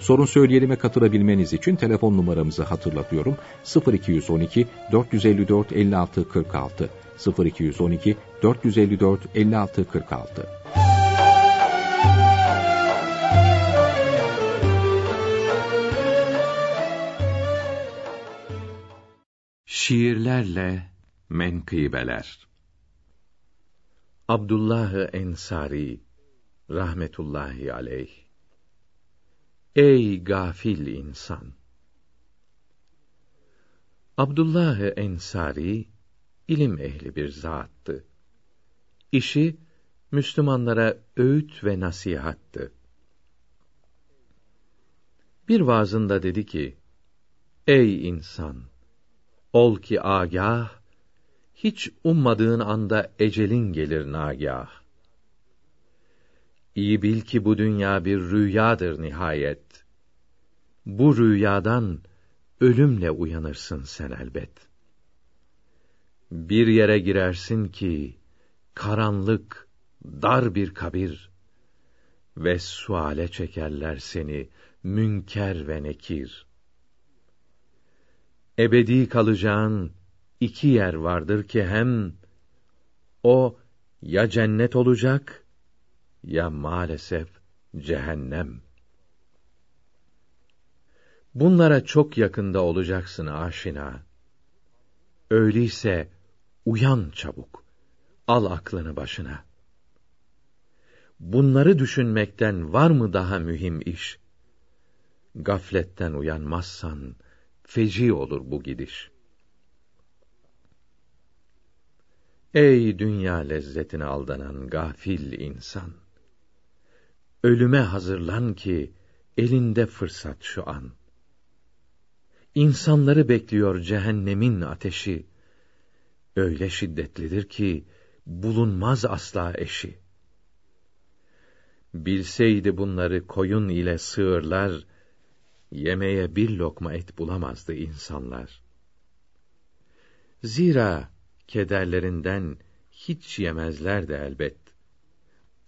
Sorun söyleyelime katılabilmeniz için telefon numaramızı hatırlatıyorum. 0212 454 56 46 0212 454 56 46 Şiirlerle menkıbeler. Abdullah Ensari rahmetullahi aleyh Ey gafil insan! Abdullah Ensari ilim ehli bir zattı. İşi Müslümanlara öğüt ve nasihattı. Bir vaazında dedi ki: Ey insan! Ol ki agah, hiç ummadığın anda ecelin gelir nagah. İyi bil ki bu dünya bir rüyadır nihayet. Bu rüyadan ölümle uyanırsın sen elbet. Bir yere girersin ki karanlık, dar bir kabir ve suale çekerler seni münker ve nekir. Ebedi kalacağın iki yer vardır ki hem o ya cennet olacak ya maalesef cehennem. Bunlara çok yakında olacaksın aşina. Öyleyse uyan çabuk. Al aklını başına. Bunları düşünmekten var mı daha mühim iş? Gafletten uyanmazsan feci olur bu gidiş. Ey dünya lezzetine aldanan gafil insan! Ölüme hazırlan ki elinde fırsat şu an. İnsanları bekliyor cehennemin ateşi. Öyle şiddetlidir ki bulunmaz asla eşi. Bilseydi bunları koyun ile sığırlar, yemeye bir lokma et bulamazdı insanlar. Zira kederlerinden hiç yemezlerdi elbet.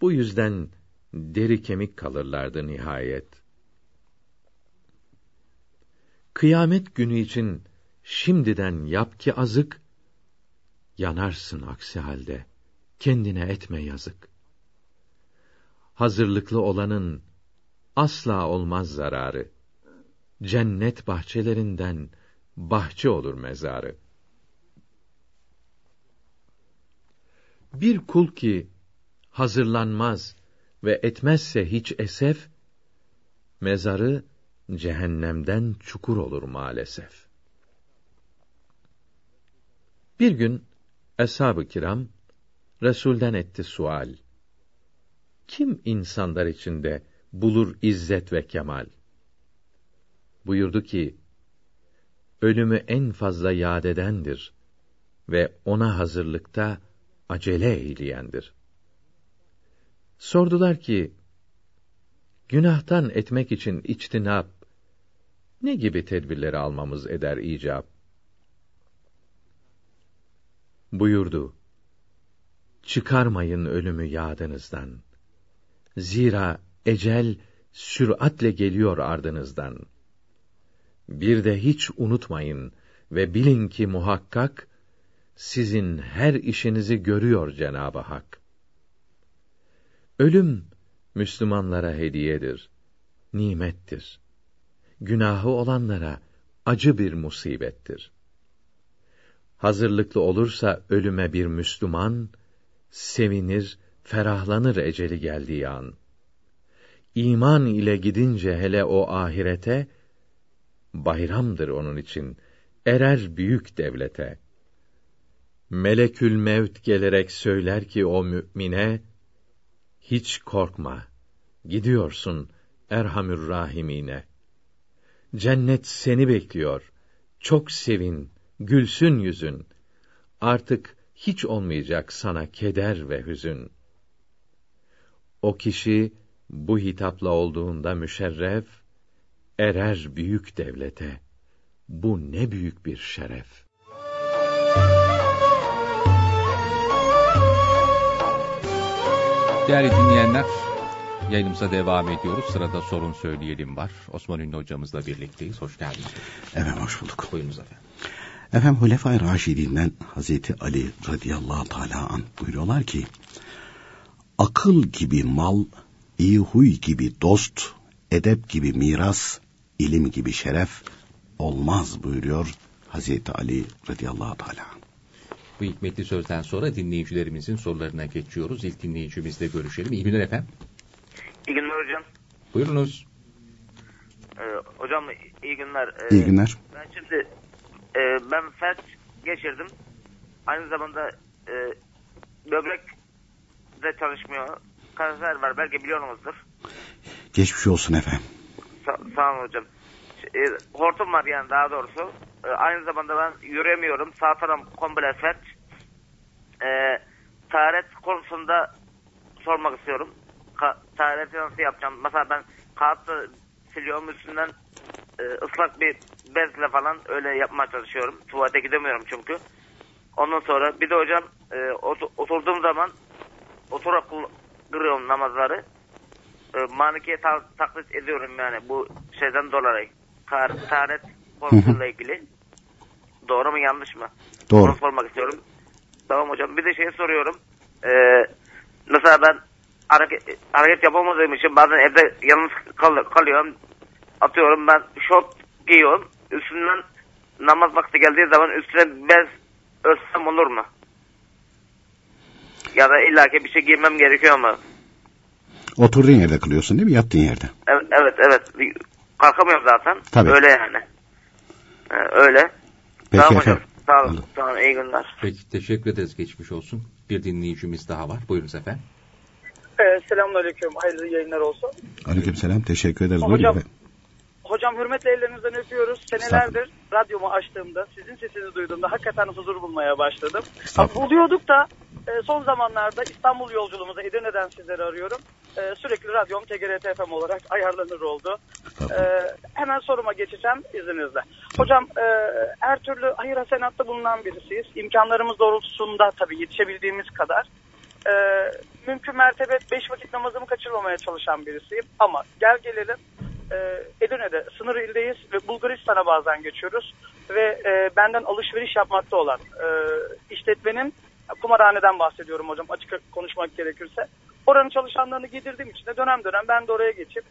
Bu yüzden deri kemik kalırlardı nihayet. Kıyamet günü için şimdiden yap ki azık, yanarsın aksi halde, kendine etme yazık. Hazırlıklı olanın asla olmaz zararı. Cennet bahçelerinden bahçe olur mezarı. Bir kul ki hazırlanmaz ve etmezse hiç esef, mezarı cehennemden çukur olur maalesef. Bir gün eshab-ı kiram Resulden etti sual. Kim insanlar içinde bulur izzet ve kemal? Buyurdu ki: Ölümü en fazla yad edendir ve ona hazırlıkta acele eyleyendir. Sordular ki, günahtan etmek için içtinap, ne gibi tedbirleri almamız eder icap? Buyurdu, çıkarmayın ölümü yadınızdan. Zira ecel süratle geliyor ardınızdan. Bir de hiç unutmayın ve bilin ki muhakkak sizin her işinizi görüyor Cenabı Hak. Ölüm Müslümanlara hediyedir, nimettir. Günahı olanlara acı bir musibettir. Hazırlıklı olursa ölüme bir Müslüman sevinir, ferahlanır eceli geldiği an. İman ile gidince hele o ahirete bayramdır onun için. Erer büyük devlete. Melekül Mevt gelerek söyler ki o mümine hiç korkma. Gidiyorsun Erhamür Rahimine. Cennet seni bekliyor. Çok sevin, gülsün yüzün. Artık hiç olmayacak sana keder ve hüzün. O kişi bu hitapla olduğunda müşerref, erer büyük devlete. Bu ne büyük bir şeref. Değerli dinleyenler, yayınımıza devam ediyoruz. Sırada sorun söyleyelim var. Osman Ünlü hocamızla birlikteyiz. Hoş geldiniz. Efendim hoş bulduk. Buyurunuz efendim. Efendim Hulefai Raşidinden Hazreti Ali radıyallahu teala an buyuruyorlar ki akıl gibi mal, iyi huy gibi dost, edep gibi miras, ilim gibi şeref olmaz buyuruyor Hazreti Ali radıyallahu teala. Bu hikmetli sözden sonra dinleyicilerimizin sorularına geçiyoruz. İlk dinleyicimizle görüşelim. İyi günler efendim. İyi günler hocam. Buyurunuz. Ee, hocam iyi günler. Ee, İyi günler. Ben şimdi e, ben felç geçirdim. Aynı zamanda e, böbrek de çalışmıyor. Kanser var belki biliyorsunuzdur. Geçmiş olsun efendim. Sa- sağ olun hocam. E, hortum var yani daha doğrusu. E, aynı zamanda ben yürüyemiyorum. Sağ tarafım komple felç. E, taharet konusunda sormak istiyorum. Ka- tahareti nasıl yapacağım? Mesela ben kağıtla siliyorum üstünden e, ıslak bir bezle falan öyle yapmaya çalışıyorum. Tuvalete gidemiyorum çünkü. Ondan sonra bir de hocam e, ot- oturduğum zaman oturarak kırıyorum namazları. E, manikiye ta- taklit ediyorum yani bu şeyden dolayı. Kar- taharet konusuyla ilgili. Doğru mu yanlış mı? Doğru. Onu sormak istiyorum. Tamam hocam. Bir de şey soruyorum. Ee, mesela ben hareket, hareket yapamadığım için bazen evde yalnız kal- kalıyorum. Atıyorum ben şort giyiyorum. Üstünden namaz vakti geldiği zaman üstüne bez örtsem olur mu? Ya da illaki bir şey giymem gerekiyor mu? Oturduğun yerde kılıyorsun değil mi? Yattığın yerde. Evet evet. evet. Kalkamıyorum zaten. Tabii. Öyle yani. Ee, öyle. Peki tamam efendim. hocam. Sağ olun. Anladım. Tamam iyi günler. Peki teşekkür ederiz. Geçmiş olsun. Bir dinleyicimiz daha var. Buyurunuz efendim. Ee, Selamünaleyküm. Hayırlı yayınlar olsun. Aleykümselam. Teşekkür ederiz. Hocam- Buyurun efendim. Hocam hürmetle ellerinizden öpüyoruz. Senelerdir radyomu açtığımda, sizin sesini duyduğumda hakikaten huzur bulmaya başladım. Estağfurullah. Buluyorduk da e, son zamanlarda İstanbul yolculuğumuza Edirne'den sizleri arıyorum. E, sürekli radyom TGRT FM olarak ayarlanır oldu. E, hemen soruma geçeceğim izninizle. Hocam e, her türlü hayır hasenatta bulunan birisiyiz. İmkanlarımız doğrultusunda tabii yetişebildiğimiz kadar. E, mümkün mertebe beş vakit namazımı kaçırmamaya çalışan birisiyim. Ama gel gelelim e, Edirne'de sınır ildeyiz ve Bulgaristan'a bazen geçiyoruz. Ve e, benden alışveriş yapmakta olan e, işletmenin kumarhaneden bahsediyorum hocam açık konuşmak gerekirse. Oranın çalışanlarını getirdiğim için de dönem dönem ben de oraya geçip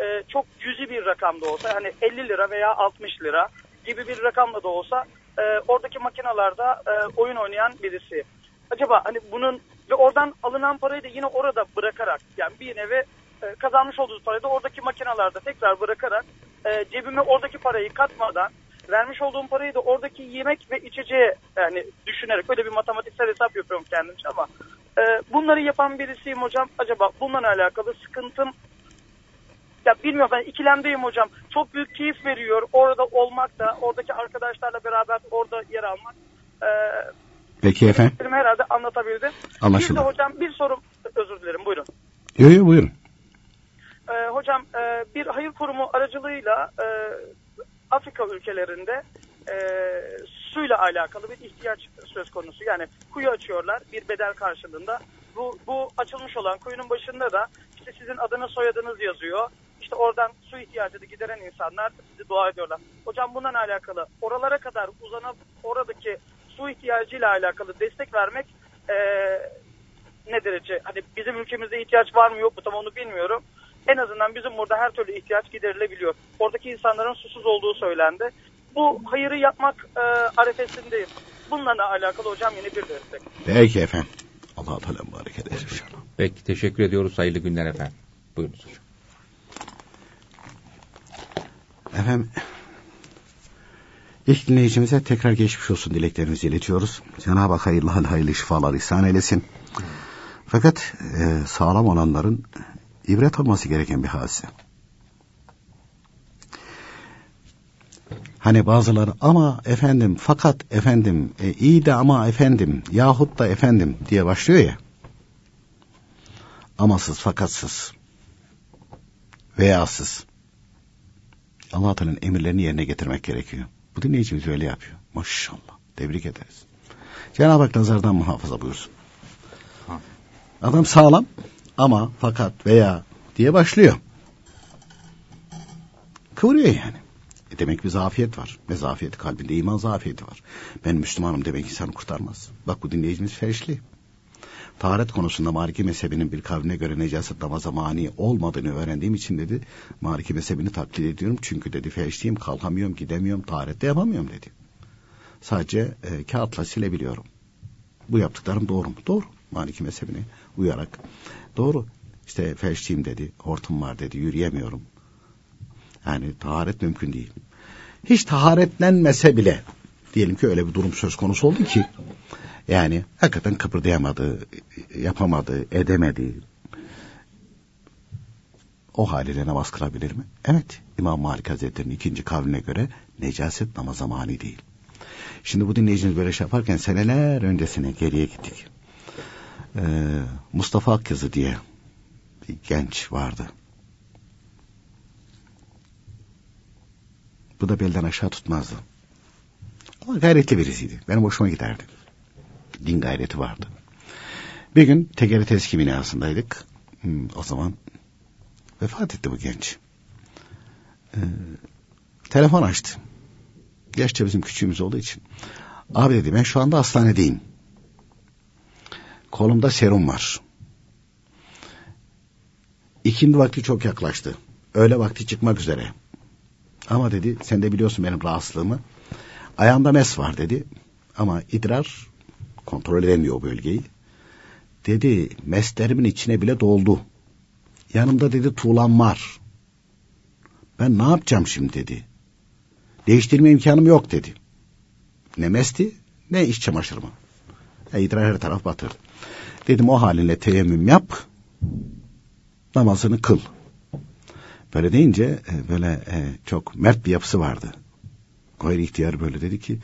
e, çok cüzi bir rakamda olsa hani 50 lira veya 60 lira gibi bir rakamla da olsa e, oradaki makinalarda e, oyun oynayan birisi. Acaba hani bunun ve oradan alınan parayı da yine orada bırakarak yani bir nevi e, kazanmış olduğunuz parayı da oradaki makinalarda tekrar bırakarak e, cebime oradaki parayı katmadan vermiş olduğum parayı da oradaki yemek ve içeceğe yani düşünerek öyle bir matematiksel hesap yapıyorum kendimce ama e, bunları yapan birisiyim hocam. Acaba bununla alakalı sıkıntım ya bilmiyorum ben ikilemdeyim hocam. Çok büyük keyif veriyor orada olmak da oradaki arkadaşlarla beraber orada yer almak. E, Peki efendim. herhalde anlatabildim. Anlaşıldı. Bir de hocam bir sorum özür dilerim buyurun. Yo yo buyurun. Ee, hocam e, bir hayır kurumu aracılığıyla e, Afrika ülkelerinde e, suyla alakalı bir ihtiyaç söz konusu. Yani kuyu açıyorlar bir bedel karşılığında. Bu, bu açılmış olan kuyunun başında da işte sizin adınız soyadınız yazıyor. İşte oradan su ihtiyacını gideren insanlar sizi dua ediyorlar. Hocam bundan alakalı oralara kadar uzanıp oradaki su ihtiyacıyla alakalı destek vermek e, ne derece hani bizim ülkemizde ihtiyaç var mı yok mu tam onu bilmiyorum. En azından bizim burada her türlü ihtiyaç giderilebiliyor. Oradaki insanların susuz olduğu söylendi. Bu hayırı yapmak e, arefesindeyim. Bununla alakalı hocam yine bir destek. Peki efendim. Allah Teala mübarek eder inşallah. Peki teşekkür ediyoruz. Hayırlı günler efendim. Buyurunuz hocam. Efendim ilk dinleyicimize tekrar geçmiş olsun dileklerimizi iletiyoruz. Cenab-ı Hak hayırlı hal hayırlı şifalar ihsan eylesin. Fakat e, sağlam olanların ibret alması gereken bir hadise. Hani bazıları ama efendim fakat efendim e, iyi de ama efendim yahut da efendim diye başlıyor ya. Amasız fakatsız veyasız. Allah Teala'nın emirlerini yerine getirmek gerekiyor. Bu dinleyicimiz öyle yapıyor. Maşallah. Tebrik ederiz. Cenab-ı Hak nazardan muhafaza buyursun. Adam sağlam ama fakat veya diye başlıyor. Kıvırıyor yani. E demek bir zafiyet var. Ne zafiyeti? Kalbinde iman zafiyeti var. Ben Müslümanım demek insanı kurtarmaz. Bak bu dinleyicimiz feşli. Taharet konusunda Maliki mezhebinin bir kavline göre necaset namaza mani olmadığını öğrendiğim için dedi. Maliki mezhebini taklit ediyorum. Çünkü dedi feşliyim, kalkamıyorum, gidemiyorum, taharette yapamıyorum dedi. Sadece e, kağıtla silebiliyorum. Bu yaptıklarım doğru mu? Doğru. Maliki mezhebine uyarak. Doğru. İşte feşliyim dedi, hortum var dedi, yürüyemiyorum. Yani taharet mümkün değil. Hiç taharetlenmese bile diyelim ki öyle bir durum söz konusu oldu ki yani hakikaten kıpırdayamadı, yapamadı, edemedi. O haliyle namaz kılabilir mi? Evet. İmam Malik Hazretleri'nin ikinci kavline göre necaset namaza mani değil. Şimdi bu dinleyicimiz böyle şey yaparken seneler öncesine geriye gittik. Ee, Mustafa Akkızı diye bir genç vardı. Bu da belden aşağı tutmazdı. Ama gayretli birisiydi. Benim hoşuma giderdi. Din gayreti vardı. Bir gün TGRT eski binasındaydık. Hmm, o zaman vefat etti bu genç. Ee, telefon açtı. Yaşça bizim küçüğümüz olduğu için. Abi dedi ben şu anda hastanedeyim. Kolumda serum var. İkindi vakti çok yaklaştı. Öğle vakti çıkmak üzere. Ama dedi sen de biliyorsun benim rahatsızlığımı. Ayağımda mes var dedi. Ama idrar kontrol edemiyor o bölgeyi. Dedi meslerimin içine bile doldu. Yanımda dedi tuğlam var. Ben ne yapacağım şimdi dedi. Değiştirme imkanım yok dedi. Ne mesti ne iş çamaşırımı. E, idrar her taraf batırdı. Dedim o halinle teyemmüm yap. Namazını kıl. Böyle deyince e, böyle e, çok mert bir yapısı vardı. Gayri ihtiyar böyle dedi ki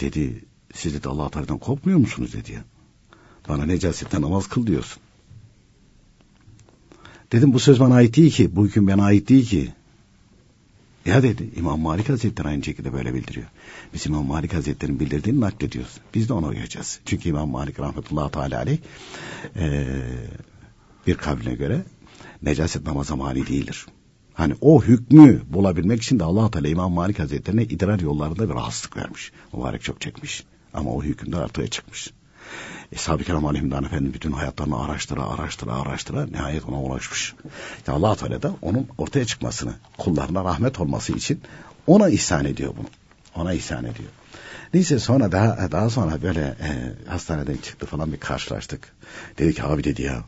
dedi siz de Allah Teala'dan korkmuyor musunuz dedi ya. Bana necasetten namaz kıl diyorsun. Dedim bu söz bana ait değil ki. Bu hüküm bana ait değil ki. Ya dedi İmam Malik Hazretleri aynı şekilde böyle bildiriyor. Biz İmam Malik Hazretleri'nin bildirdiğini naklediyoruz. Biz de ona uyacağız. Çünkü İmam Malik rahmetullahi teala aleyh e, bir kavline göre necaset namaza mani değildir. Hani o hükmü bulabilmek için de allah Teala İmam Malik Hazretlerine idrar yollarında bir rahatsızlık vermiş. Mübarek çok çekmiş. Ama o hükümde ortaya çıkmış. Eshab-ı Kiram Aleyhimdan Efendi bütün hayatlarını araştıra araştıra araştıra nihayet ona ulaşmış. İşte allah Teala da onun ortaya çıkmasını, kullarına rahmet olması için ona ihsan ediyor bunu. Ona ihsan ediyor. Neyse sonra daha daha sonra böyle e, hastaneden çıktı falan bir karşılaştık. Dedi ki abi dedi ya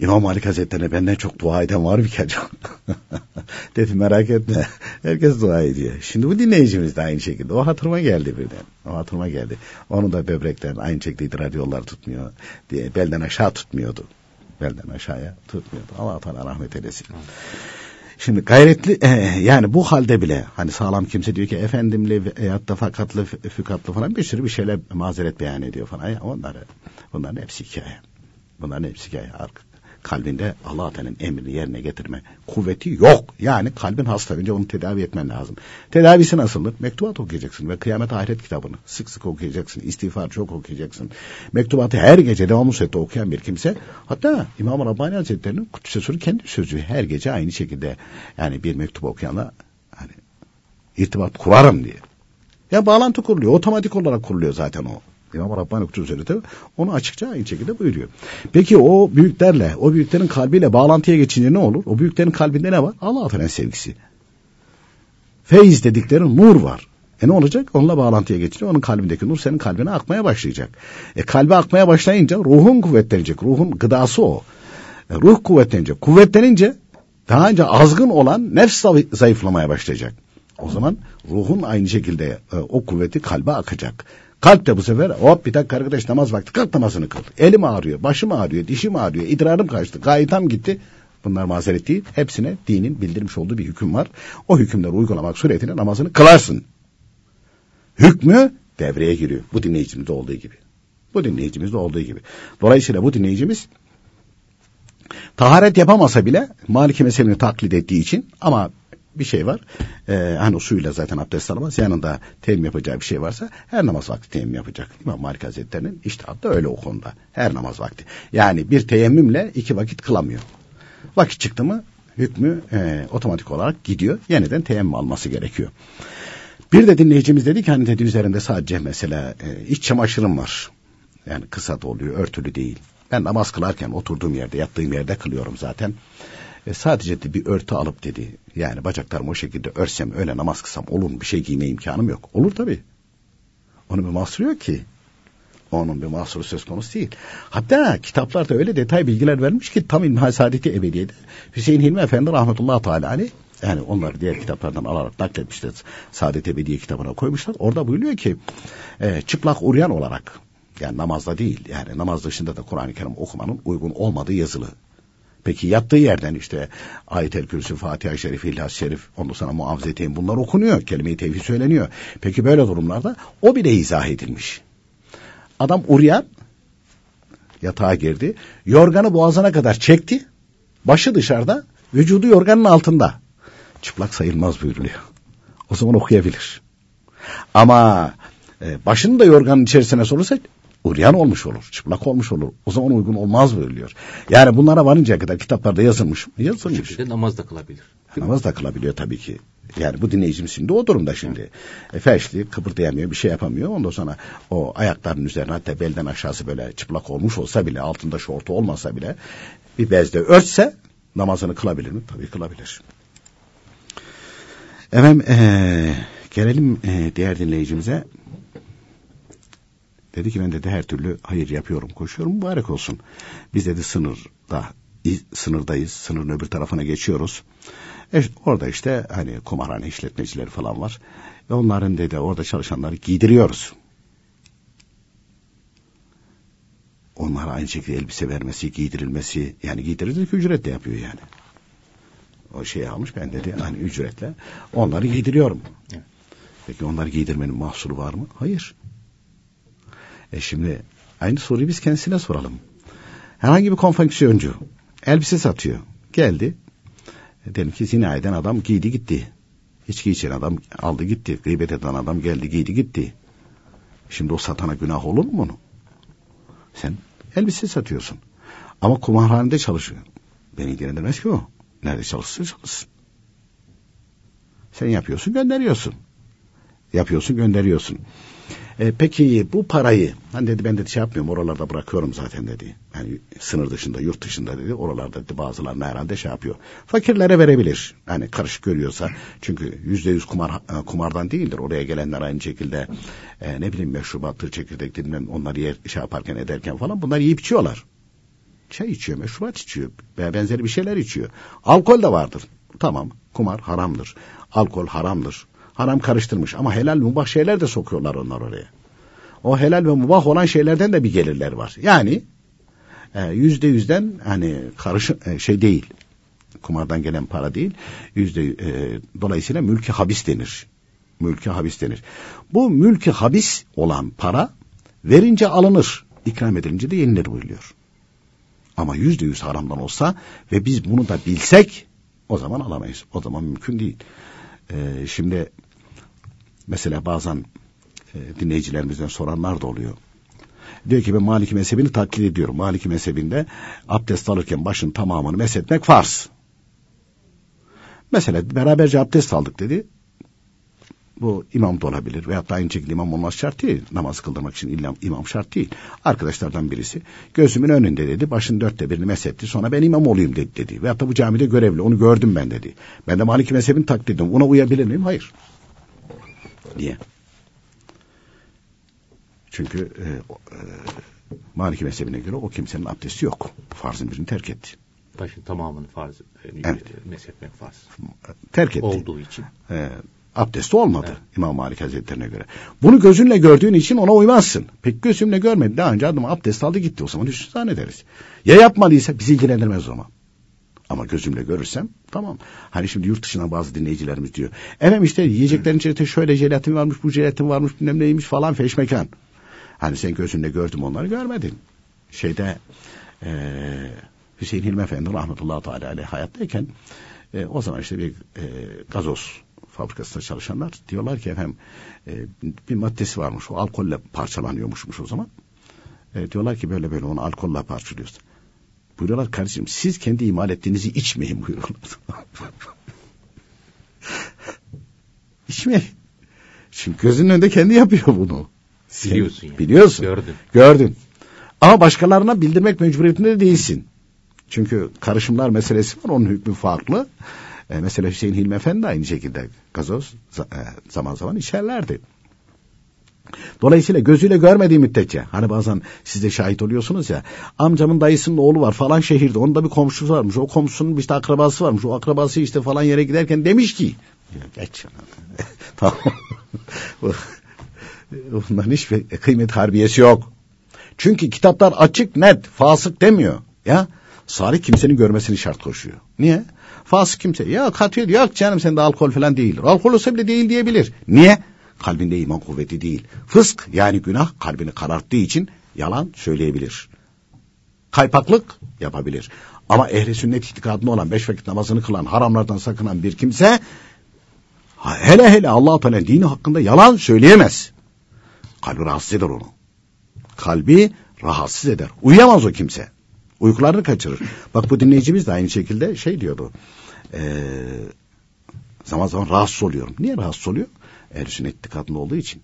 İmam Malik Hazretleri'ne benden çok dua eden var mı ki acaba? Dedim merak etme. Herkes dua ediyor. Şimdi bu dinleyicimiz de aynı şekilde. O hatırıma geldi birden. O hatırıma geldi. Onun da böbrekten aynı şekilde idrar yolları tutmuyor. Diye belden aşağı tutmuyordu. Belden aşağıya tutmuyordu. Allah Teala rahmet eylesin. Şimdi gayretli e, yani bu halde bile hani sağlam kimse diyor ki efendimli veyahut da fakatlı fükatlı falan bir sürü bir şeyler mazeret beyan ediyor falan. Ya, onları, bunların hepsi hikaye. Bunların hepsi hikaye. Arka, kalbinde Allah Teala'nın emrini yerine getirme kuvveti yok. Yani kalbin hasta önce onu tedavi etmen lazım. Tedavisi nasıldır? Mektubat okuyacaksın ve kıyamet ahiret kitabını sık sık okuyacaksın. İstiğfar çok okuyacaksın. Mektubatı her gece devamlı surette okuyan bir kimse hatta İmam Rabbani Hazretleri'nin Kudüs'e kendi sözü her gece aynı şekilde yani bir mektup okuyanla hani irtibat kurarım diye. Ya bağlantı kuruluyor. Otomatik olarak kuruluyor zaten o. İmam Rabbani Kutsu Hazretleri onu açıkça aynı şekilde buyuruyor. Peki o büyüklerle, o büyüklerin kalbiyle bağlantıya geçince ne olur? O büyüklerin kalbinde ne var? Allah Teala sevgisi. Feyiz dedikleri nur var. E ne olacak? Onunla bağlantıya geçince onun kalbindeki nur senin kalbine akmaya başlayacak. E kalbe akmaya başlayınca ruhun kuvvetlenecek. Ruhun gıdası o. E, ruh kuvvetlenecek. Kuvvetlenince daha önce azgın olan nefs zayıflamaya başlayacak. O zaman ruhun aynı şekilde e, o kuvveti kalbe akacak. Kalp de bu sefer hop bir dakika arkadaş namaz vakti kalk namazını kıl. Elim ağrıyor, başım ağrıyor, dişim ağrıyor, idrarım kaçtı, gaytam gitti. Bunlar mazeret değil. Hepsine dinin bildirmiş olduğu bir hüküm var. O hükümleri uygulamak suretiyle namazını kılarsın. hükmü devreye giriyor. Bu dinleyicimizde olduğu gibi. Bu dinleyicimizde olduğu gibi. Dolayısıyla bu dinleyicimiz taharet yapamasa bile Maliki mezhebini taklit ettiği için ama bir şey var. Ee, hani suyla zaten abdest alamaz. Yanında teyemmüm yapacağı bir şey varsa her namaz vakti teyemmüm yapacak. İmam Malik Hazretleri'nin iştihat da öyle o konuda. Her namaz vakti. Yani bir teyemmümle iki vakit kılamıyor. Vakit çıktı mı hükmü e, otomatik olarak gidiyor. Yeniden teyemmüm alması gerekiyor. Bir de dinleyicimiz dedi ki hani dedi üzerinde sadece mesela e, iç çamaşırım var. Yani kısa da oluyor, örtülü değil. Ben namaz kılarken oturduğum yerde, yattığım yerde kılıyorum zaten. E, sadece de bir örtü alıp dedi. Yani bacaklarımı o şekilde örsem, öyle namaz kısam olur mu? Bir şey giyme imkanım yok. Olur tabii. Onun bir mahsuru yok ki. Onun bir mahsuru söz konusu değil. Hatta kitaplarda öyle detay bilgiler vermiş ki tam İlmihal Saadeti Ebediye'de Hüseyin Hilmi Efendi rahmetullahi teala aleyh yani onlar diğer kitaplardan alarak nakletmişler. Saadet Ebediye kitabına koymuşlar. Orada buyuruyor ki e, çıplak uryan olarak yani namazda değil yani namaz dışında da Kur'an-ı Kerim okumanın uygun olmadığı yazılı. Peki yattığı yerden işte Ayet-el Kürsü, Fatiha-i Şerif, İlhas Şerif, ondan sonra muavzeteyn bunlar okunuyor. Kelime-i tevhid söyleniyor. Peki böyle durumlarda o bile izah edilmiş. Adam uryan yatağa girdi. Yorganı boğazına kadar çekti. Başı dışarıda, vücudu yorganın altında. Çıplak sayılmaz buyuruluyor. O zaman okuyabilir. Ama e, başını da yorganın içerisine sorursa uryan olmuş olur, çıplak olmuş olur. O zaman uygun olmaz buyuruluyor. Yani bunlara varıncaya kadar kitaplarda yazılmış. Yazılmış. Bu şekilde namaz da kılabilir. Namaz da kılabiliyor tabii ki. Yani bu dinleyicim şimdi o durumda şimdi. E, felçli, kıpırdayamıyor, bir şey yapamıyor. Ondan sonra o ayaklarının üzerine hatta belden aşağısı böyle çıplak olmuş olsa bile, altında şortu olmasa bile bir bezde örtse namazını kılabilir mi? Tabii kılabilir. Efendim ee, gelelim ee, diğer dinleyicimize. Dedi ki ben dedi her türlü hayır yapıyorum, koşuyorum, mübarek olsun. Biz dedi sınırda, sınırdayız, sınırın öbür tarafına geçiyoruz. E, orada işte hani kumarhane işletmecileri falan var. Ve onların dedi orada çalışanları giydiriyoruz. Onlara aynı şekilde elbise vermesi, giydirilmesi, yani giydirilirken ücret de yapıyor yani. O şeyi almış ben dedi hani ücretle onları giydiriyorum. Peki onları giydirmenin mahsuru var mı? Hayır. E şimdi aynı soruyu biz kendisine soralım. Herhangi bir konfeksiyoncu elbise satıyor. Geldi. E, diyelim ki zina eden adam giydi gitti. İçki içen adam aldı gitti. Gıybet eden adam geldi giydi gitti. Şimdi o satana günah olur mu bunu? Sen elbise satıyorsun. Ama kumarhanede çalışıyor. Beni ilgilendirmez ki o. Nerede çalışsın çalışsın. Sen yapıyorsun gönderiyorsun. Yapıyorsun gönderiyorsun. E, peki bu parayı hani dedi ben de şey yapmıyorum oralarda bırakıyorum zaten dedi. Yani sınır dışında yurt dışında dedi oralarda dedi bazılarına herhalde şey yapıyor. Fakirlere verebilir. Yani karışık görüyorsa çünkü yüzde yüz kumar, e, kumardan değildir. Oraya gelenler aynı şekilde e, ne bileyim meşrubattır çekirdek dinlen onları yer, şey yaparken ederken falan bunlar yiyip içiyorlar. Çay içiyor, meşrubat içiyor, veya benzeri bir şeyler içiyor. Alkol de vardır. Tamam, kumar haramdır. Alkol haramdır haram karıştırmış ama helal mubah şeyler de sokuyorlar onlar oraya. O helal ve mubah olan şeylerden de bir gelirler var. Yani e, yüzde yüzden hani karış e, şey değil. Kumardan gelen para değil. Yüzde e, dolayısıyla mülki habis denir. Mülki habis denir. Bu mülki habis olan para verince alınır. ikram edilince de yenilir buyuruyor. Ama yüzde yüz haramdan olsa ve biz bunu da bilsek o zaman alamayız. O zaman mümkün değil. Ee, şimdi Mesela bazen e, dinleyicilerimizden soranlar da oluyor. Diyor ki ben Maliki mezhebini taklit ediyorum. Maliki mezhebinde abdest alırken başın tamamını meshetmek farz. Mesela beraberce abdest aldık dedi. Bu imam da olabilir veyahut da aynı şekilde imam olmaz şart değil. Namaz kıldırmak için illa imam şart değil. Arkadaşlardan birisi gözümün önünde dedi. Başın dörtte birini mesetti. Sonra ben imam olayım dedi. dedi. Veyahut da bu camide görevli. Onu gördüm ben dedi. Ben de Maliki mezhebini taklit ediyorum. Ona uyabilir miyim? Hayır. Niye? Çünkü e, e, Maliki mezhebine göre o kimsenin abdesti yok. Farzın birini terk etti. Başın tamamını farz, e, evet. meshetmek farz. Terk etti. Olduğu için. E, abdesti olmadı evet. İmam Malik Hazretleri'ne göre. Bunu gözünle gördüğün için ona uymazsın. Pek gözümle görmedi. Daha önce adam abdest aldı gitti. O zaman üstü zannederiz. Ya yapmadıysa bizi ilgilendirmez o zaman. Ama gözümle görürsem tamam. Hani şimdi yurt dışından bazı dinleyicilerimiz diyor. Efendim işte yiyeceklerin içerisinde şöyle jelatin varmış, bu jelatin varmış, bilmem neymiş falan feşmekan. Hani sen gözünle gördüm onları görmedin. Şeyde ee, Hüseyin Hilmi Efendi rahmetullahi teala aleyh hayattayken e, o zaman işte bir e, gazoz fabrikasında çalışanlar diyorlar ki efendim e, bir maddesi varmış o alkolle parçalanıyormuşmuş o zaman. E, diyorlar ki böyle böyle onu alkolle parçalıyoruz. Buyuruyorlar kardeşim siz kendi imal ettiğinizi içmeyin buyuruyorlar. İçmeyin. Çünkü gözünün önünde kendi yapıyor bunu. Biliyorsun yani. Biliyorsun. Gördün. Gördün. Ama başkalarına bildirmek mecburiyetinde de değilsin. Çünkü karışımlar meselesi var onun hükmü farklı. E, mesela Hüseyin Hilmi Efendi aynı şekilde gazoz e, zaman zaman içerlerdi. Dolayısıyla gözüyle görmediği müddetçe hani bazen siz de şahit oluyorsunuz ya amcamın dayısının oğlu var falan şehirde onun da bir komşusu varmış o komşusunun işte akrabası varmış o akrabası işte falan yere giderken demiş ki geç tamam. Bunların hiçbir kıymet harbiyesi yok. Çünkü kitaplar açık net fasık demiyor ya. Salih kimsenin görmesini şart koşuyor. Niye? Fasık kimse ya katıyor yok canım sende alkol falan değildir. Alkol olsa bile değil diyebilir. Niye kalbinde iman kuvveti değil. Fısk yani günah kalbini kararttığı için yalan söyleyebilir. Kaypaklık yapabilir. Ama ehli sünnet itikadında olan beş vakit namazını kılan, haramlardan sakınan bir kimse hele hele Allah Teala dini hakkında yalan söyleyemez. Kalbi rahatsız eder onu. Kalbi rahatsız eder. Uyuyamaz o kimse. Uykularını kaçırır. Bak bu dinleyicimiz de aynı şekilde şey diyordu. Ee, zaman zaman rahatsız oluyorum. Niye rahatsız oluyor? Ehl-i sünnet itikadında olduğu için.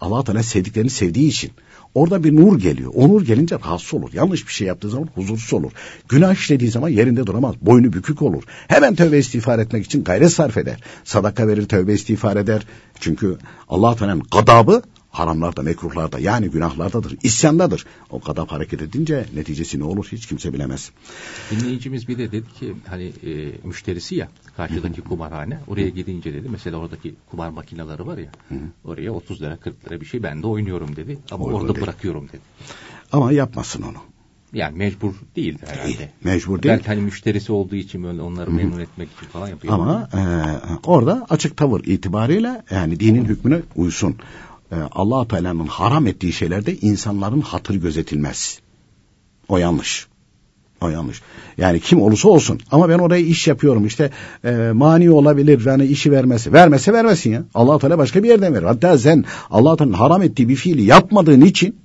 Allah Teala sevdiklerini sevdiği için. Orada bir nur geliyor. O nur gelince rahatsız olur. Yanlış bir şey yaptığı zaman huzursuz olur. Günah işlediği zaman yerinde duramaz. Boynu bükük olur. Hemen tövbe istiğfar etmek için gayret sarf eder. Sadaka verir, tövbe istiğfar eder. Çünkü Allah Teala'nın gadabı haramlarda, mekruhlarda yani günahlardadır, isyandadır. O kadar hareket edince neticesi ne olur hiç kimse bilemez. Dinleyicimiz bir de dedi ki hani e, müşterisi ya karşıdaki kumarhane oraya gidince dedi mesela oradaki kumar makineleri var ya oraya 30 lira 40 lira bir şey ben de oynuyorum dedi ama Oyun orada dedi. bırakıyorum dedi. Ama yapmasın onu. Yani mecbur değil herhalde. Değil, mecbur değil. Belki hani müşterisi olduğu için böyle onları memnun etmek için falan yapıyor. Ama e, orada açık tavır itibariyle yani dinin hükmüne uysun allah Teala'nın haram ettiği şeylerde insanların hatır gözetilmez. O yanlış. O yanlış. Yani kim olursa olsun. Ama ben oraya iş yapıyorum. İşte e, mani olabilir. Yani işi vermesi. Vermese vermesin ya. allah Teala başka bir yerden verir. Hatta sen allah Teala'nın haram ettiği bir fiili yapmadığın için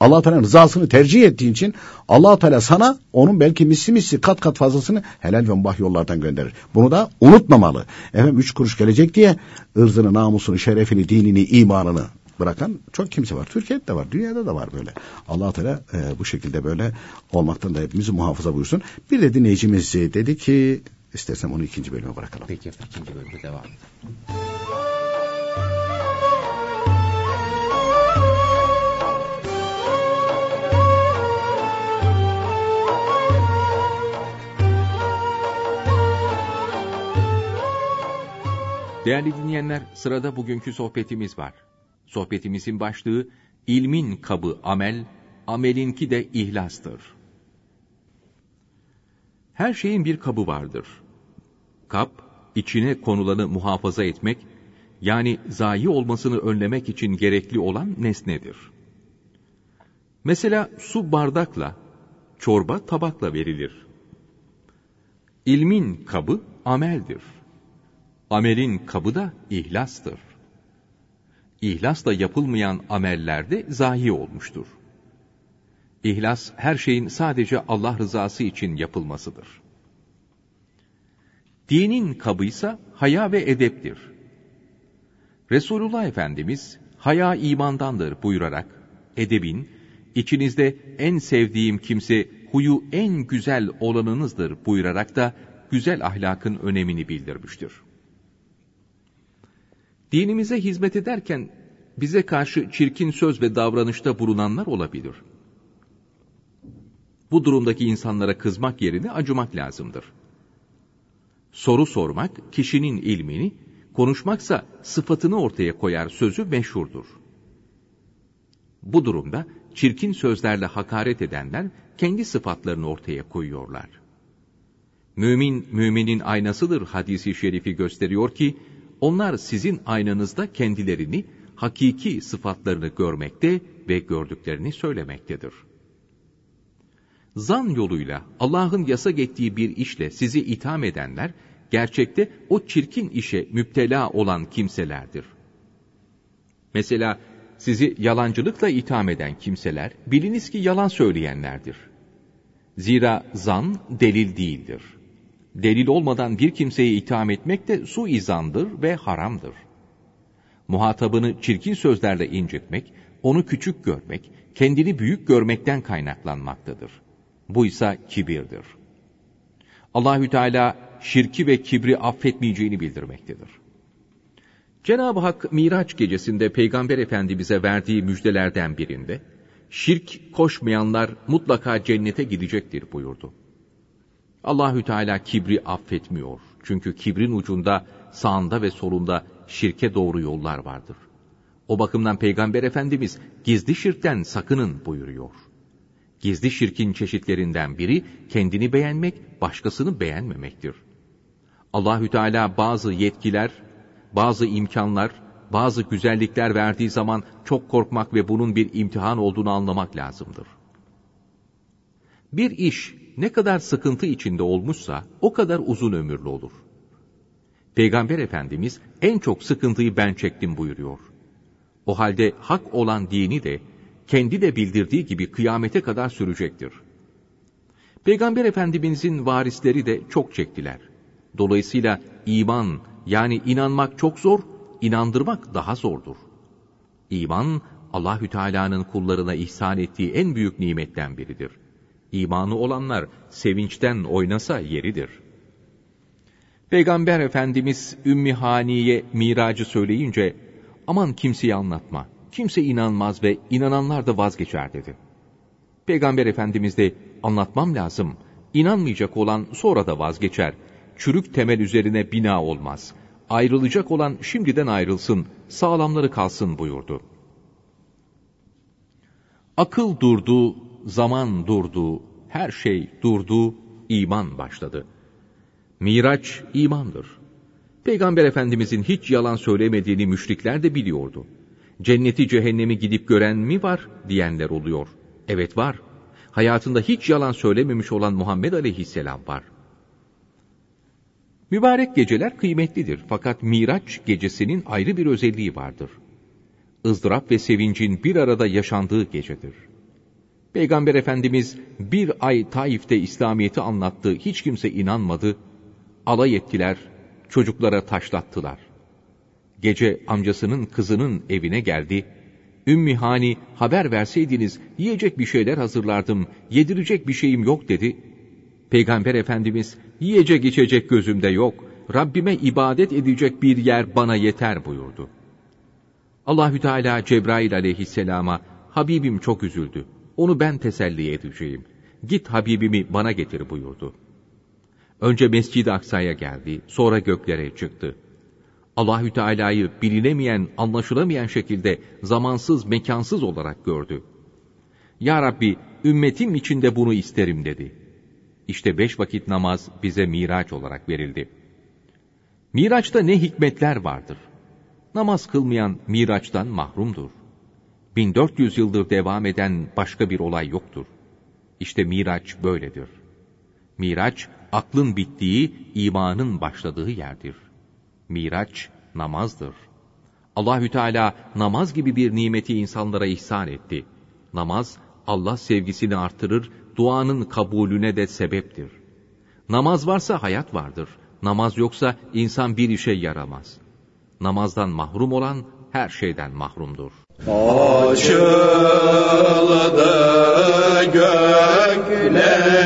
allah Teala'nın rızasını tercih ettiğin için allah Teala sana onun belki misli misli kat kat fazlasını helal ve mubah yollardan gönderir. Bunu da unutmamalı. Efendim üç kuruş gelecek diye ırzını, namusunu, şerefini, dinini, imanını bırakan çok kimse var. Türkiye'de de var, dünyada da var böyle. allah Teala e, bu şekilde böyle olmaktan da hepimizi muhafaza buyursun. Bir de dinleyicimiz dedi ki, istersem onu ikinci bölüme bırakalım. Peki ikinci bölüme devam edelim. Değerli dinleyenler, sırada bugünkü sohbetimiz var. Sohbetimizin başlığı, ilmin kabı amel, amelinki de ihlastır. Her şeyin bir kabı vardır. Kap, içine konulanı muhafaza etmek, yani zayi olmasını önlemek için gerekli olan nesnedir. Mesela su bardakla, çorba tabakla verilir. İlmin kabı ameldir. Amelin kabı da ihlastır. İhlasla yapılmayan amellerde zahi olmuştur. İhlas her şeyin sadece Allah rızası için yapılmasıdır. Dinin kabıysa haya ve edeptir. Resulullah Efendimiz haya imandandır buyurarak edebin içinizde en sevdiğim kimse huyu en güzel olanınızdır buyurarak da güzel ahlakın önemini bildirmiştir. Dinimize hizmet ederken bize karşı çirkin söz ve davranışta bulunanlar olabilir. Bu durumdaki insanlara kızmak yerine acımak lazımdır. Soru sormak kişinin ilmini, konuşmaksa sıfatını ortaya koyar sözü meşhurdur. Bu durumda çirkin sözlerle hakaret edenler kendi sıfatlarını ortaya koyuyorlar. Mümin, müminin aynasıdır hadisi şerifi gösteriyor ki, onlar sizin aynanızda kendilerini, hakiki sıfatlarını görmekte ve gördüklerini söylemektedir. Zan yoluyla Allah'ın yasak ettiği bir işle sizi itham edenler, gerçekte o çirkin işe müptela olan kimselerdir. Mesela sizi yalancılıkla itham eden kimseler, biliniz ki yalan söyleyenlerdir. Zira zan delil değildir. Delil olmadan bir kimseyi itham etmek de suizandır ve haramdır. Muhatabını çirkin sözlerle incitmek, onu küçük görmek, kendini büyük görmekten kaynaklanmaktadır. Bu ise kibirdir. Allahü Teala şirki ve kibri affetmeyeceğini bildirmektedir. Cenab-ı Hak Miraç gecesinde Peygamber Efendimiz'e verdiği müjdelerden birinde, şirk koşmayanlar mutlaka cennete gidecektir buyurdu. Allahü Teala kibri affetmiyor. Çünkü kibrin ucunda, sağında ve solunda şirke doğru yollar vardır. O bakımdan Peygamber Efendimiz gizli şirkten sakının buyuruyor. Gizli şirkin çeşitlerinden biri kendini beğenmek, başkasını beğenmemektir. Allahü Teala bazı yetkiler, bazı imkanlar, bazı güzellikler verdiği zaman çok korkmak ve bunun bir imtihan olduğunu anlamak lazımdır. Bir iş ne kadar sıkıntı içinde olmuşsa o kadar uzun ömürlü olur. Peygamber Efendimiz en çok sıkıntıyı ben çektim buyuruyor. O halde hak olan dini de kendi de bildirdiği gibi kıyamete kadar sürecektir. Peygamber Efendimizin varisleri de çok çektiler. Dolayısıyla iman yani inanmak çok zor, inandırmak daha zordur. İman Allahü Teala'nın kullarına ihsan ettiği en büyük nimetten biridir. İmanı olanlar sevinçten oynasa yeridir. Peygamber Efendimiz Ümmü Hani'ye miracı söyleyince aman kimseye anlatma. Kimse inanmaz ve inananlar da vazgeçer dedi. Peygamber Efendimiz de anlatmam lazım. İnanmayacak olan sonra da vazgeçer. Çürük temel üzerine bina olmaz. Ayrılacak olan şimdiden ayrılsın, sağlamları kalsın buyurdu. Akıl durdu, zaman durdu, her şey durdu, iman başladı. Miraç imandır. Peygamber Efendimizin hiç yalan söylemediğini müşrikler de biliyordu. Cenneti cehennemi gidip gören mi var diyenler oluyor. Evet var. Hayatında hiç yalan söylememiş olan Muhammed Aleyhisselam var. Mübarek geceler kıymetlidir fakat Miraç gecesinin ayrı bir özelliği vardır. ızdırap ve sevincin bir arada yaşandığı gecedir. Peygamber Efendimiz bir ay Taif'te İslamiyet'i anlattı, hiç kimse inanmadı, alay ettiler, çocuklara taşlattılar. Gece amcasının kızının evine geldi, Ümmü Hani haber verseydiniz yiyecek bir şeyler hazırlardım, yedirecek bir şeyim yok dedi. Peygamber Efendimiz yiyecek içecek gözümde yok, Rabbime ibadet edecek bir yer bana yeter buyurdu. Allahü Teala Cebrail aleyhisselama Habibim çok üzüldü. Onu ben teselli edeceğim. Git Habibimi bana getir buyurdu. Önce Mescid-i Aksa'ya geldi, sonra göklere çıktı. Allahü Teala'yı bilinemeyen, anlaşılamayan şekilde zamansız, mekansız olarak gördü. Ya Rabbi, ümmetim içinde bunu isterim dedi. İşte beş vakit namaz bize miraç olarak verildi. Miraçta ne hikmetler vardır. Namaz kılmayan miraçtan mahrumdur. 1400 yıldır devam eden başka bir olay yoktur. İşte Miraç böyledir. Miraç, aklın bittiği, imanın başladığı yerdir. Miraç, namazdır. Allahü Teala namaz gibi bir nimeti insanlara ihsan etti. Namaz, Allah sevgisini artırır, duanın kabulüne de sebeptir. Namaz varsa hayat vardır. Namaz yoksa insan bir işe yaramaz. Namazdan mahrum olan her şeyden mahrumdur. Açıldı göklerin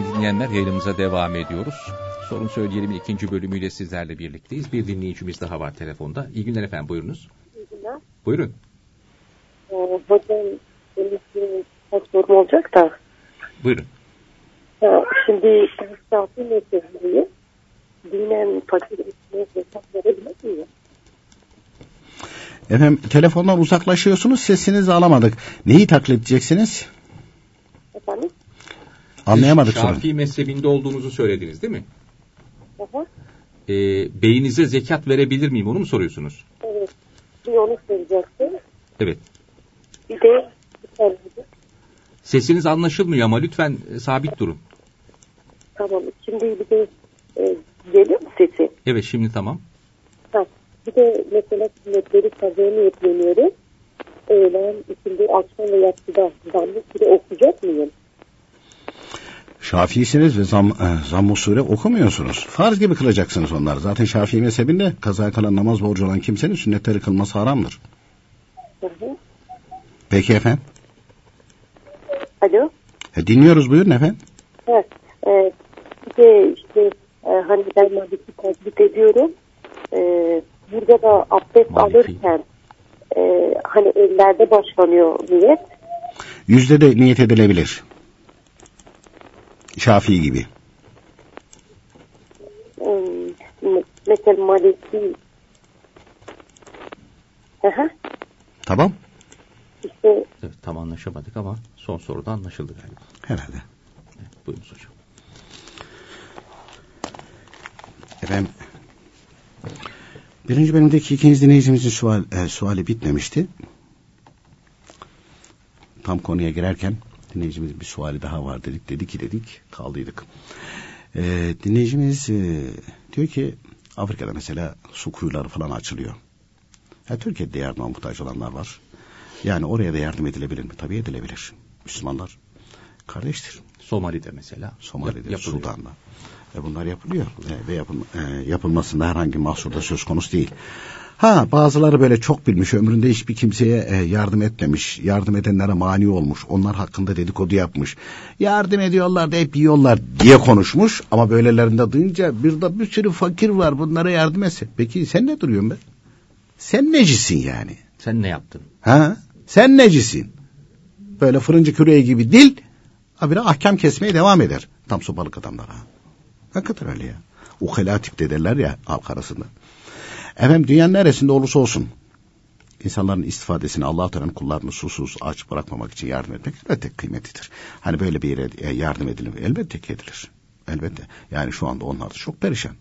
Değerli dinleyenler yayınımıza devam ediyoruz. Sorun Söyleyelim ikinci bölümüyle sizlerle birlikteyiz. Bir dinleyicimiz daha var telefonda. İyi günler efendim buyurunuz. günler. Buyurun. Ee, hocam benim sorum olacak da. Buyurun. Ya, şimdi şahsi meseleyim. Dinen fakir etmeye hesap verebilir miyim? Efendim telefondan uzaklaşıyorsunuz sesinizi alamadık. Neyi taklit edeceksiniz? Efendim? Anlayamadık Siz sonra. Şafii mezhebinde olduğunuzu söylediniz değil mi? Aha, Ee, beyinize zekat verebilir miyim onu mu soruyorsunuz? evet. Bir onu soracaktım. Evet. Bir de Sesiniz anlaşılmıyor ama lütfen e, sabit durun. Tamam. Şimdi bir de e, geliyor mu sesi? Evet şimdi tamam. Ha. Bir de mesela sünnetleri kazaya niyetleniyorum. Öğlen, ikindi, akşam ve yatsıda zanlı süre okuyacak mıyım? Şafiisiniz ve zam, e, zamm sure okumuyorsunuz. Farz gibi kılacaksınız onları. Zaten Şafii mezhebinde kaza kalan namaz borcu olan kimsenin sünnetleri kılması haramdır. Hı hı. Peki efendim. Alo? E, dinliyoruz buyurun efendim. Evet. E, bir de işte e, hani ben Malik'i taklit ediyorum. E, burada da abdest Maliki. alırken e, hani ellerde başlanıyor niyet. Yüzde de niyet edilebilir. Şafii gibi. Mesela Maliki Aha, Tamam. işte Evet tam anlaşamadık ama son soruda anlaşıldı galiba. Herhalde. Evet, buyurunuz hocam. Efendim. Birinci bölümdeki ikinci dinleyicimizin sual, e, suali bitmemişti. Tam konuya girerken dinleyicimizin bir suali daha var dedik. Dedik ki dedik kaldıydık. E, dinleyicimiz e, diyor ki Afrika'da mesela su kuyuları falan açılıyor. Ya, Türkiye'de yardıma muhtaç olanlar var. Yani oraya da yardım edilebilir mi? Tabii edilebilir. Müslümanlar kardeştir. Somali'de mesela. Somali'de, Yap-. Sudan'da. E bunlar yapılıyor E, ve yapıl, e, yapılmasında herhangi mahsur da söz konusu değil. Ha bazıları böyle çok bilmiş ömründe hiçbir kimseye e, yardım etmemiş. Yardım edenlere mani olmuş. Onlar hakkında dedikodu yapmış. Yardım ediyorlar da hep yiyorlar diye konuşmuş. Ama böylelerinde duyunca bir de bir sürü fakir var bunlara yardım etse. Peki sen ne duruyorsun be? Sen necisin yani? Sen ne yaptın? Ha? Sen necisin? Böyle fırıncı küreği gibi dil, habire ahkam kesmeye devam eder. Tam sopalık adamlar ha. Hakikaten öyle ya. Ukala tip derler ya halk arasında. Efendim dünyanın neresinde olursa olsun insanların istifadesini allah Teala'nın kullarını susuz aç bırakmamak için yardım etmek elbette kıymetlidir. Hani böyle bir yere e, yardım edilir? Elbette ki edilir. Elbette. Yani şu anda onlar da çok perişan.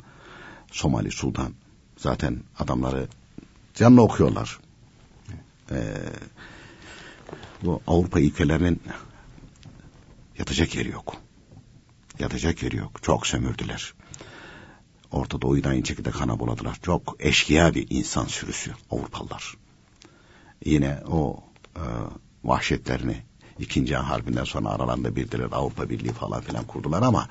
Somali, Sudan zaten adamları canlı okuyorlar. Ee, bu Avrupa ülkelerinin yatacak yeri yok. Yatacak yeri yok. Çok sömürdüler. Orta Doğu'yu da aynı şekilde kana buladılar. Çok eşkıya bir insan sürüsü Avrupalılar. Yine o e, vahşetlerini İkinci Dünya Harbi'nden sonra aralarında bildiler Avrupa Birliği falan filan kurdular ama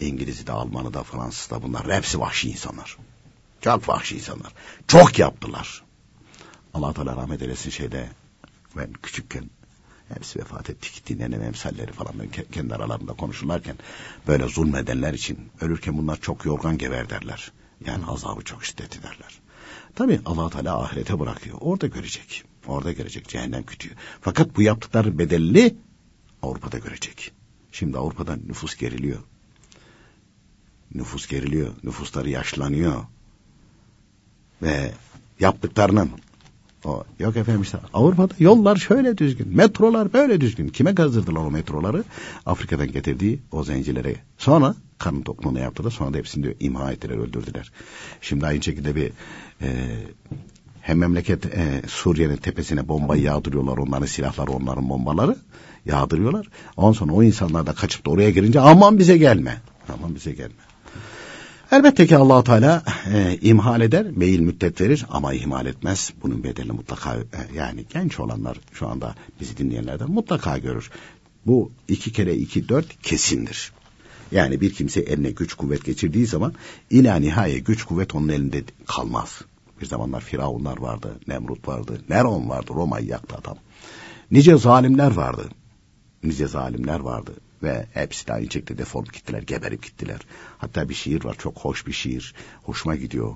İngiliz'i de Alman'ı da Fransız da bunlar hepsi vahşi insanlar. Çok vahşi insanlar. Çok yaptılar. Allah Teala rahmet eylesin şeyde ben küçükken hepsi vefat etti gitti nenem emsalleri falan kendi aralarında konuşurlarken böyle zulmedenler için ölürken bunlar çok yorgan gever derler. Yani azabı çok şiddet ederler. Tabi allah Teala ahirete bırakıyor. Orada görecek. Orada görecek cehennem kütüğü. Fakat bu yaptıkları bedelli Avrupa'da görecek. Şimdi Avrupa'da nüfus geriliyor. Nüfus geriliyor. Nüfusları yaşlanıyor. Ve yaptıklarının o, yok efendim işte Avrupa'da yollar şöyle düzgün, metrolar böyle düzgün. Kime kazdırdılar o metroları? Afrika'dan getirdiği o zencilere. Sonra kanın tokluğunu yaptılar. Sonra da hepsini de imha ettiler, öldürdüler. Şimdi aynı şekilde bir e, hem memleket e, Suriye'nin tepesine bombayı yağdırıyorlar. Onların silahları, onların bombaları yağdırıyorlar. Ondan sonra o insanlar da kaçıp da oraya girince aman bize gelme. Aman bize gelme. Elbette ki allah Teala e, imhal eder, meyil müddet verir ama ihmal etmez. Bunun bedelini mutlaka e, yani genç olanlar şu anda bizi dinleyenlerden mutlaka görür. Bu iki kere iki dört kesindir. Yani bir kimse eline güç kuvvet geçirdiği zaman ila nihaye güç kuvvet onun elinde kalmaz. Bir zamanlar Firavunlar vardı, Nemrut vardı, Neron vardı, Roma'yı yaktı adam. Nice zalimler vardı. Nice zalimler vardı ve hepsi de aynı şekilde defolup gittiler, geberip gittiler. Hatta bir şiir var, çok hoş bir şiir. Hoşuma gidiyor.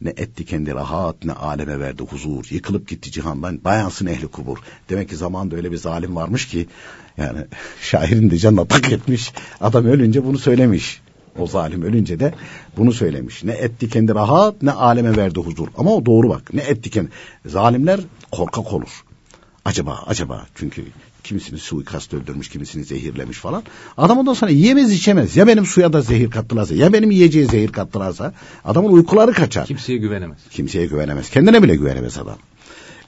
Ne etti kendi rahat, ne aleme verdi huzur. Yıkılıp gitti cihandan, bayansın ehli kubur. Demek ki zamanda öyle bir zalim varmış ki, yani şairin de canına tak etmiş. Adam ölünce bunu söylemiş. O zalim ölünce de bunu söylemiş. Ne etti kendi rahat, ne aleme verdi huzur. Ama o doğru bak. Ne etti kendi. Zalimler korkak olur. Acaba, acaba. Çünkü kimisini suikast öldürmüş, kimisini zehirlemiş falan. Adam ondan sonra yiyemez içemez. Ya benim suya da zehir kattılarsa, ya benim yiyeceğe zehir kattılarsa adamın uykuları kaçar. Kimseye güvenemez. Kimseye güvenemez. Kendine bile güvenemez adam.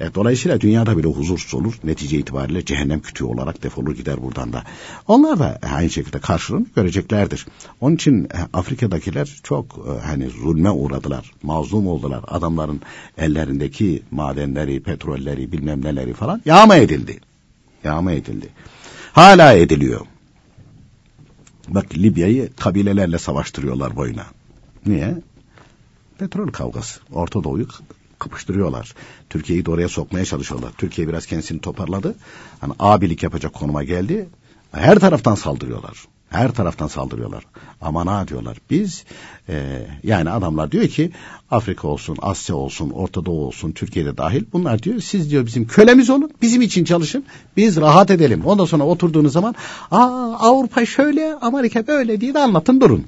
Evet, dolayısıyla dünyada bile huzursuz olur. Netice itibariyle cehennem kütüğü olarak defolur gider buradan da. Onlar da aynı şekilde karşılığını göreceklerdir. Onun için e, Afrika'dakiler çok e, hani zulme uğradılar. Mazlum oldular. Adamların ellerindeki madenleri, petrolleri, bilmem neleri falan yağma edildi yağma edildi. Hala ediliyor. Bak Libya'yı kabilelerle savaştırıyorlar boyuna. Niye? Petrol kavgası. Orta Doğu'yu kapıştırıyorlar. Türkiye'yi de oraya sokmaya çalışıyorlar. Türkiye biraz kendisini toparladı. Hani abilik yapacak konuma geldi. Her taraftan saldırıyorlar. Her taraftan saldırıyorlar. Ama ne diyorlar? Biz e, yani adamlar diyor ki Afrika olsun, Asya olsun, Orta Doğu olsun, Türkiye'de dahil bunlar diyor siz diyor bizim kölemiz olun, bizim için çalışın, biz rahat edelim. Ondan sonra oturduğunuz zaman Aa, Avrupa şöyle, Amerika böyle diye de anlatın durun.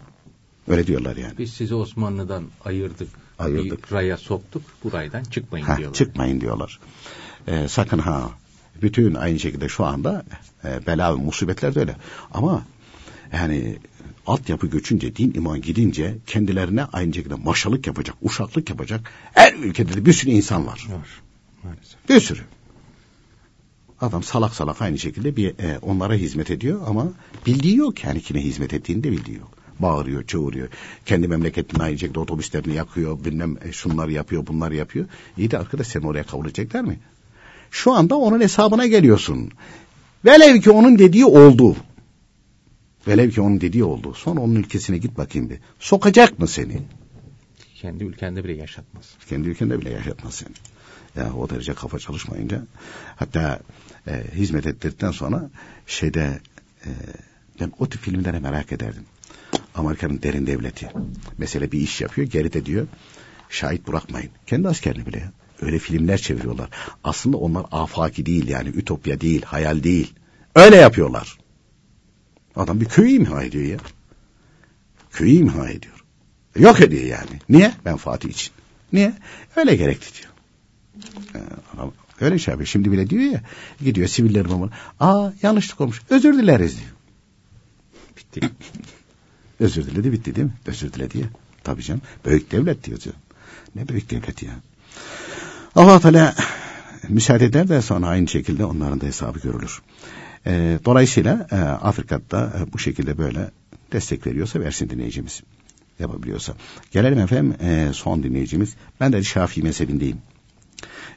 Öyle diyorlar yani. Biz sizi Osmanlı'dan ayırdık. Ayırdık. Bir raya soktuk. Bu raydan çıkmayın ha, diyorlar. Çıkmayın diyorlar. Ee, sakın ha. Bütün aynı şekilde şu anda e, bela ve musibetler de öyle. Ama yani altyapı göçünce, din iman gidince kendilerine aynı şekilde maşalık yapacak, uşaklık yapacak her ülkede de bir sürü insan var. Var. Maalesef. Bir sürü. Adam salak salak aynı şekilde bir e, onlara hizmet ediyor ama bildiği yok yani kime hizmet ettiğini de bildiği yok. Bağırıyor, çığırıyor. Kendi memleketinde aynı şekilde otobüslerini yakıyor, bilmem e, şunları yapıyor, bunları yapıyor. İyi de arkadaş seni oraya kabul edecekler mi? Şu anda onun hesabına geliyorsun. Velev ki onun dediği oldu. Velev ki onun dediği oldu. Sonra onun ülkesine git bakayım bir. Sokacak mı seni? Kendi ülkende bile yaşatmaz. Kendi ülkende bile yaşatmaz seni. Ya o derece kafa çalışmayınca hatta e, hizmet ettirdikten sonra şeyde e, ben o tip filmlere merak ederdim. Amerika'nın derin devleti. Mesela bir iş yapıyor geride diyor şahit bırakmayın. Kendi askerini bile Öyle filmler çeviriyorlar. Aslında onlar afaki değil yani ütopya değil, hayal değil. Öyle yapıyorlar. Adam bir köyü imha ediyor ya. Köyü imha ediyor. Yok ediyor yani. Niye? Ben Fatih için. Niye? Öyle gerekti diyor. Ee, öyle şey yapıyor. Şimdi bile diyor ya. Gidiyor sivillerin babana. Aa yanlışlık olmuş. Özür dileriz diyor. Bitti. Özür diledi bitti değil mi? Özür diledi ya. Tabii canım. Büyük devlet diyor. Ne büyük devlet ya. Allah Teala müsaade eder de sonra aynı şekilde onların da hesabı görülür. E, dolayısıyla e, Afrika'da e, bu şekilde böyle destek veriyorsa versin dinleyicimiz. Yapabiliyorsa. Gelelim efendim e, son dinleyicimiz. Ben de Şafii mezhebindeyim.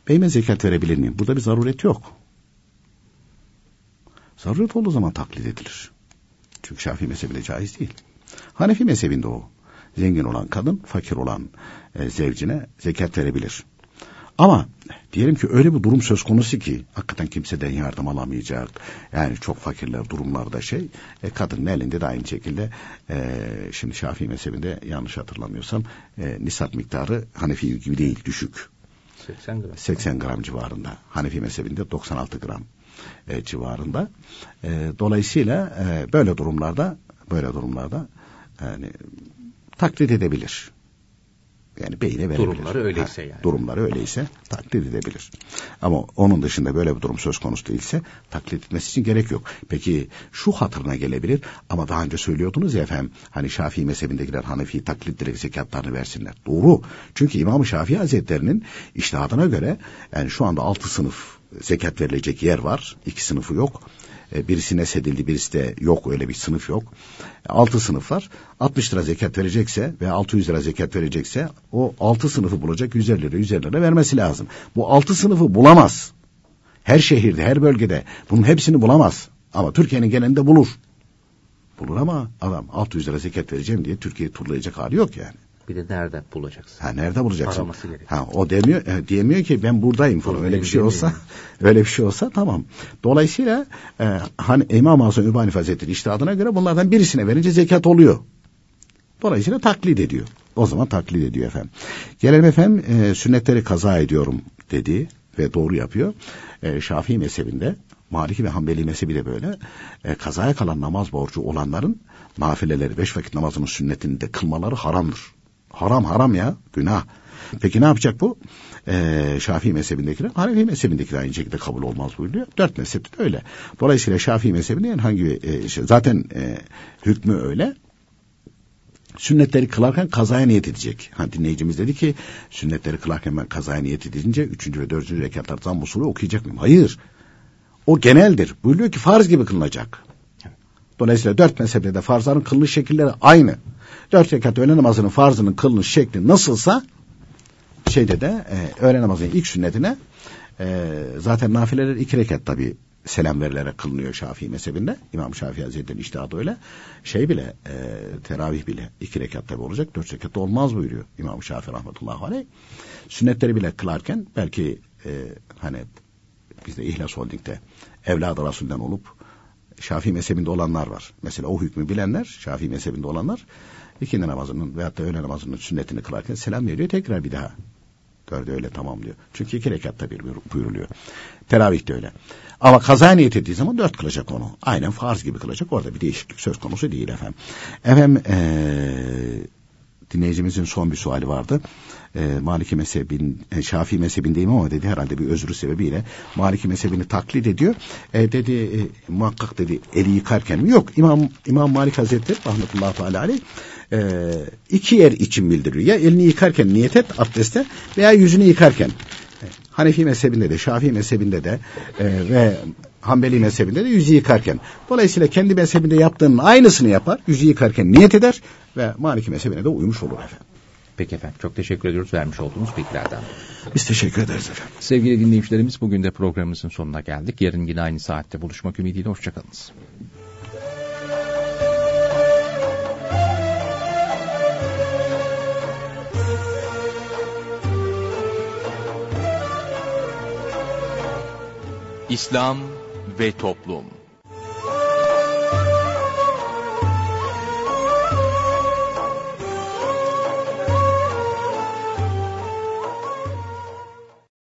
Beyime zekat verebilir miyim? Burada bir zaruret yok. Zaruret olduğu zaman taklit edilir. Çünkü Şafii mezhebinde caiz değil. Hanefi mezhebinde o. Zengin olan kadın, fakir olan e, zevcine zekat verebilir. Ama diyelim ki öyle bir durum söz konusu ki hakikaten kimseden yardım alamayacak. Yani çok fakirler durumlarda şey. E, kadının elinde de aynı şekilde e, şimdi Şafii mezhebinde yanlış hatırlamıyorsam e, nisap miktarı Hanefi gibi değil düşük. 80 gram. 80 gram civarında. Hanefi mezhebinde 96 gram e, civarında. E, dolayısıyla e, böyle durumlarda böyle durumlarda yani taklit edebilir. Yani beyine verebilir. Durumları öyleyse yani. Durumları öyleyse taklit edebilir. Ama onun dışında böyle bir durum söz konusu değilse taklit etmesi için gerek yok. Peki şu hatırına gelebilir ama daha önce söylüyordunuz ya efendim hani Şafii mezhebindekiler Hanefi taklit direkt zekatlarını versinler. Doğru. Çünkü İmam-ı Şafii Hazretlerinin iştihadına göre yani şu anda altı sınıf zekat verilecek yer var. iki sınıfı yok. E, birisi nesedildi birisi de yok öyle bir sınıf yok. Altı sınıf var. 60 lira zekat verecekse ve 600 lira zekat verecekse o altı sınıfı bulacak 150 lira 150 lira vermesi lazım. Bu altı sınıfı bulamaz. Her şehirde her bölgede bunun hepsini bulamaz. Ama Türkiye'nin genelinde bulur. Bulur ama adam 600 lira zekat vereceğim diye Türkiye'yi turlayacak hali yok yani. Bir de nerede bulacaksın? Ha nerede bulacaksın? Araması gerekiyor. Ha o demiyor e, diyemiyor ki ben buradayım falan. Öyle bir şey olsa öyle bir şey olsa tamam. Dolayısıyla e, hani İmam Azam Übani Hazretleri iştihadına göre bunlardan birisine verince zekat oluyor. Dolayısıyla taklit ediyor. O zaman taklit ediyor efendim. Gelelim efendim e, sünnetleri kaza ediyorum dedi ve doğru yapıyor. E, Şafii mezhebinde Maliki ve Hanbeli mezhebi de böyle. E, kazaya kalan namaz borcu olanların nafileleri beş vakit namazının sünnetini de kılmaları haramdır. Haram haram ya günah. Peki ne yapacak bu? Ee, Şafii mezhebindekiler, Hanefi mezhebindekiler aynı şekilde kabul olmaz buyuruyor. Dört mezhepte de öyle. Dolayısıyla Şafii mezhebinde hangi e, zaten e, hükmü öyle. Sünnetleri kılarken kazaya niyet edecek. Ha, dinleyicimiz dedi ki sünnetleri kılarken ben kazaya niyet edince üçüncü ve dördüncü rekatlar zamm usulü okuyacak mıyım? Hayır. O geneldir. Buyuruyor ki farz gibi kılınacak. Dolayısıyla dört mezhepte de farzların kılınış şekilleri aynı. Dört rekat öğle namazının farzının kılınış şekli nasılsa şeyde de e, öğle namazının ilk sünnetine e, zaten nafileler iki rekat tabi selam verilerek kılınıyor Şafii mezhebinde. İmam Şafii Hazretleri'nin iştihadı öyle. Şey bile e, teravih bile iki rekat tabi olacak. Dört rekat olmaz buyuruyor İmam Şafii rahmetullahi aleyh. Sünnetleri bile kılarken belki e, hani bizde İhlas Holding'de evladı Rasul'den olup Şafii mezhebinde olanlar var. Mesela o hükmü bilenler, Şafii mezhebinde olanlar ikindi namazının veyahut da öğle namazının sünnetini kılarken selam veriyor tekrar bir daha. Gördü öyle tamamlıyor. Çünkü iki rekatta bir buyuruluyor. Teravih de öyle. Ama kaza niyet ettiği zaman dört kılacak onu. Aynen farz gibi kılacak. Orada bir değişiklik söz konusu değil efendim. Efendim ee, dinleyicimizin son bir suali vardı. E, Maliki mezhebin, e, Şafii mezhebindeyim ama dedi herhalde bir özrü sebebiyle Maliki mezhebini taklit ediyor. E, dedi e, muhakkak dedi eli yıkarken mi? Yok İmam, İmam Malik Hazretleri rahmetullahi teala aleyh e, iki yer için bildiriyor. Ya elini yıkarken niyet et abdeste veya yüzünü yıkarken. E, Hanefi mezhebinde de Şafii mezhebinde de e, ve Hanbeli mezhebinde de yüzü yıkarken. Dolayısıyla kendi mezhebinde yaptığının aynısını yapar. Yüzü yıkarken niyet eder ve Maliki mezhebine de uymuş olur efendim. Peki efendim çok teşekkür ediyoruz vermiş olduğunuz bilgilerden. Biz teşekkür ederiz efendim. Sevgili dinleyicilerimiz bugün de programımızın sonuna geldik. Yarın yine aynı saatte buluşmak ümidiyle hoşçakalınız. İslam ve Toplum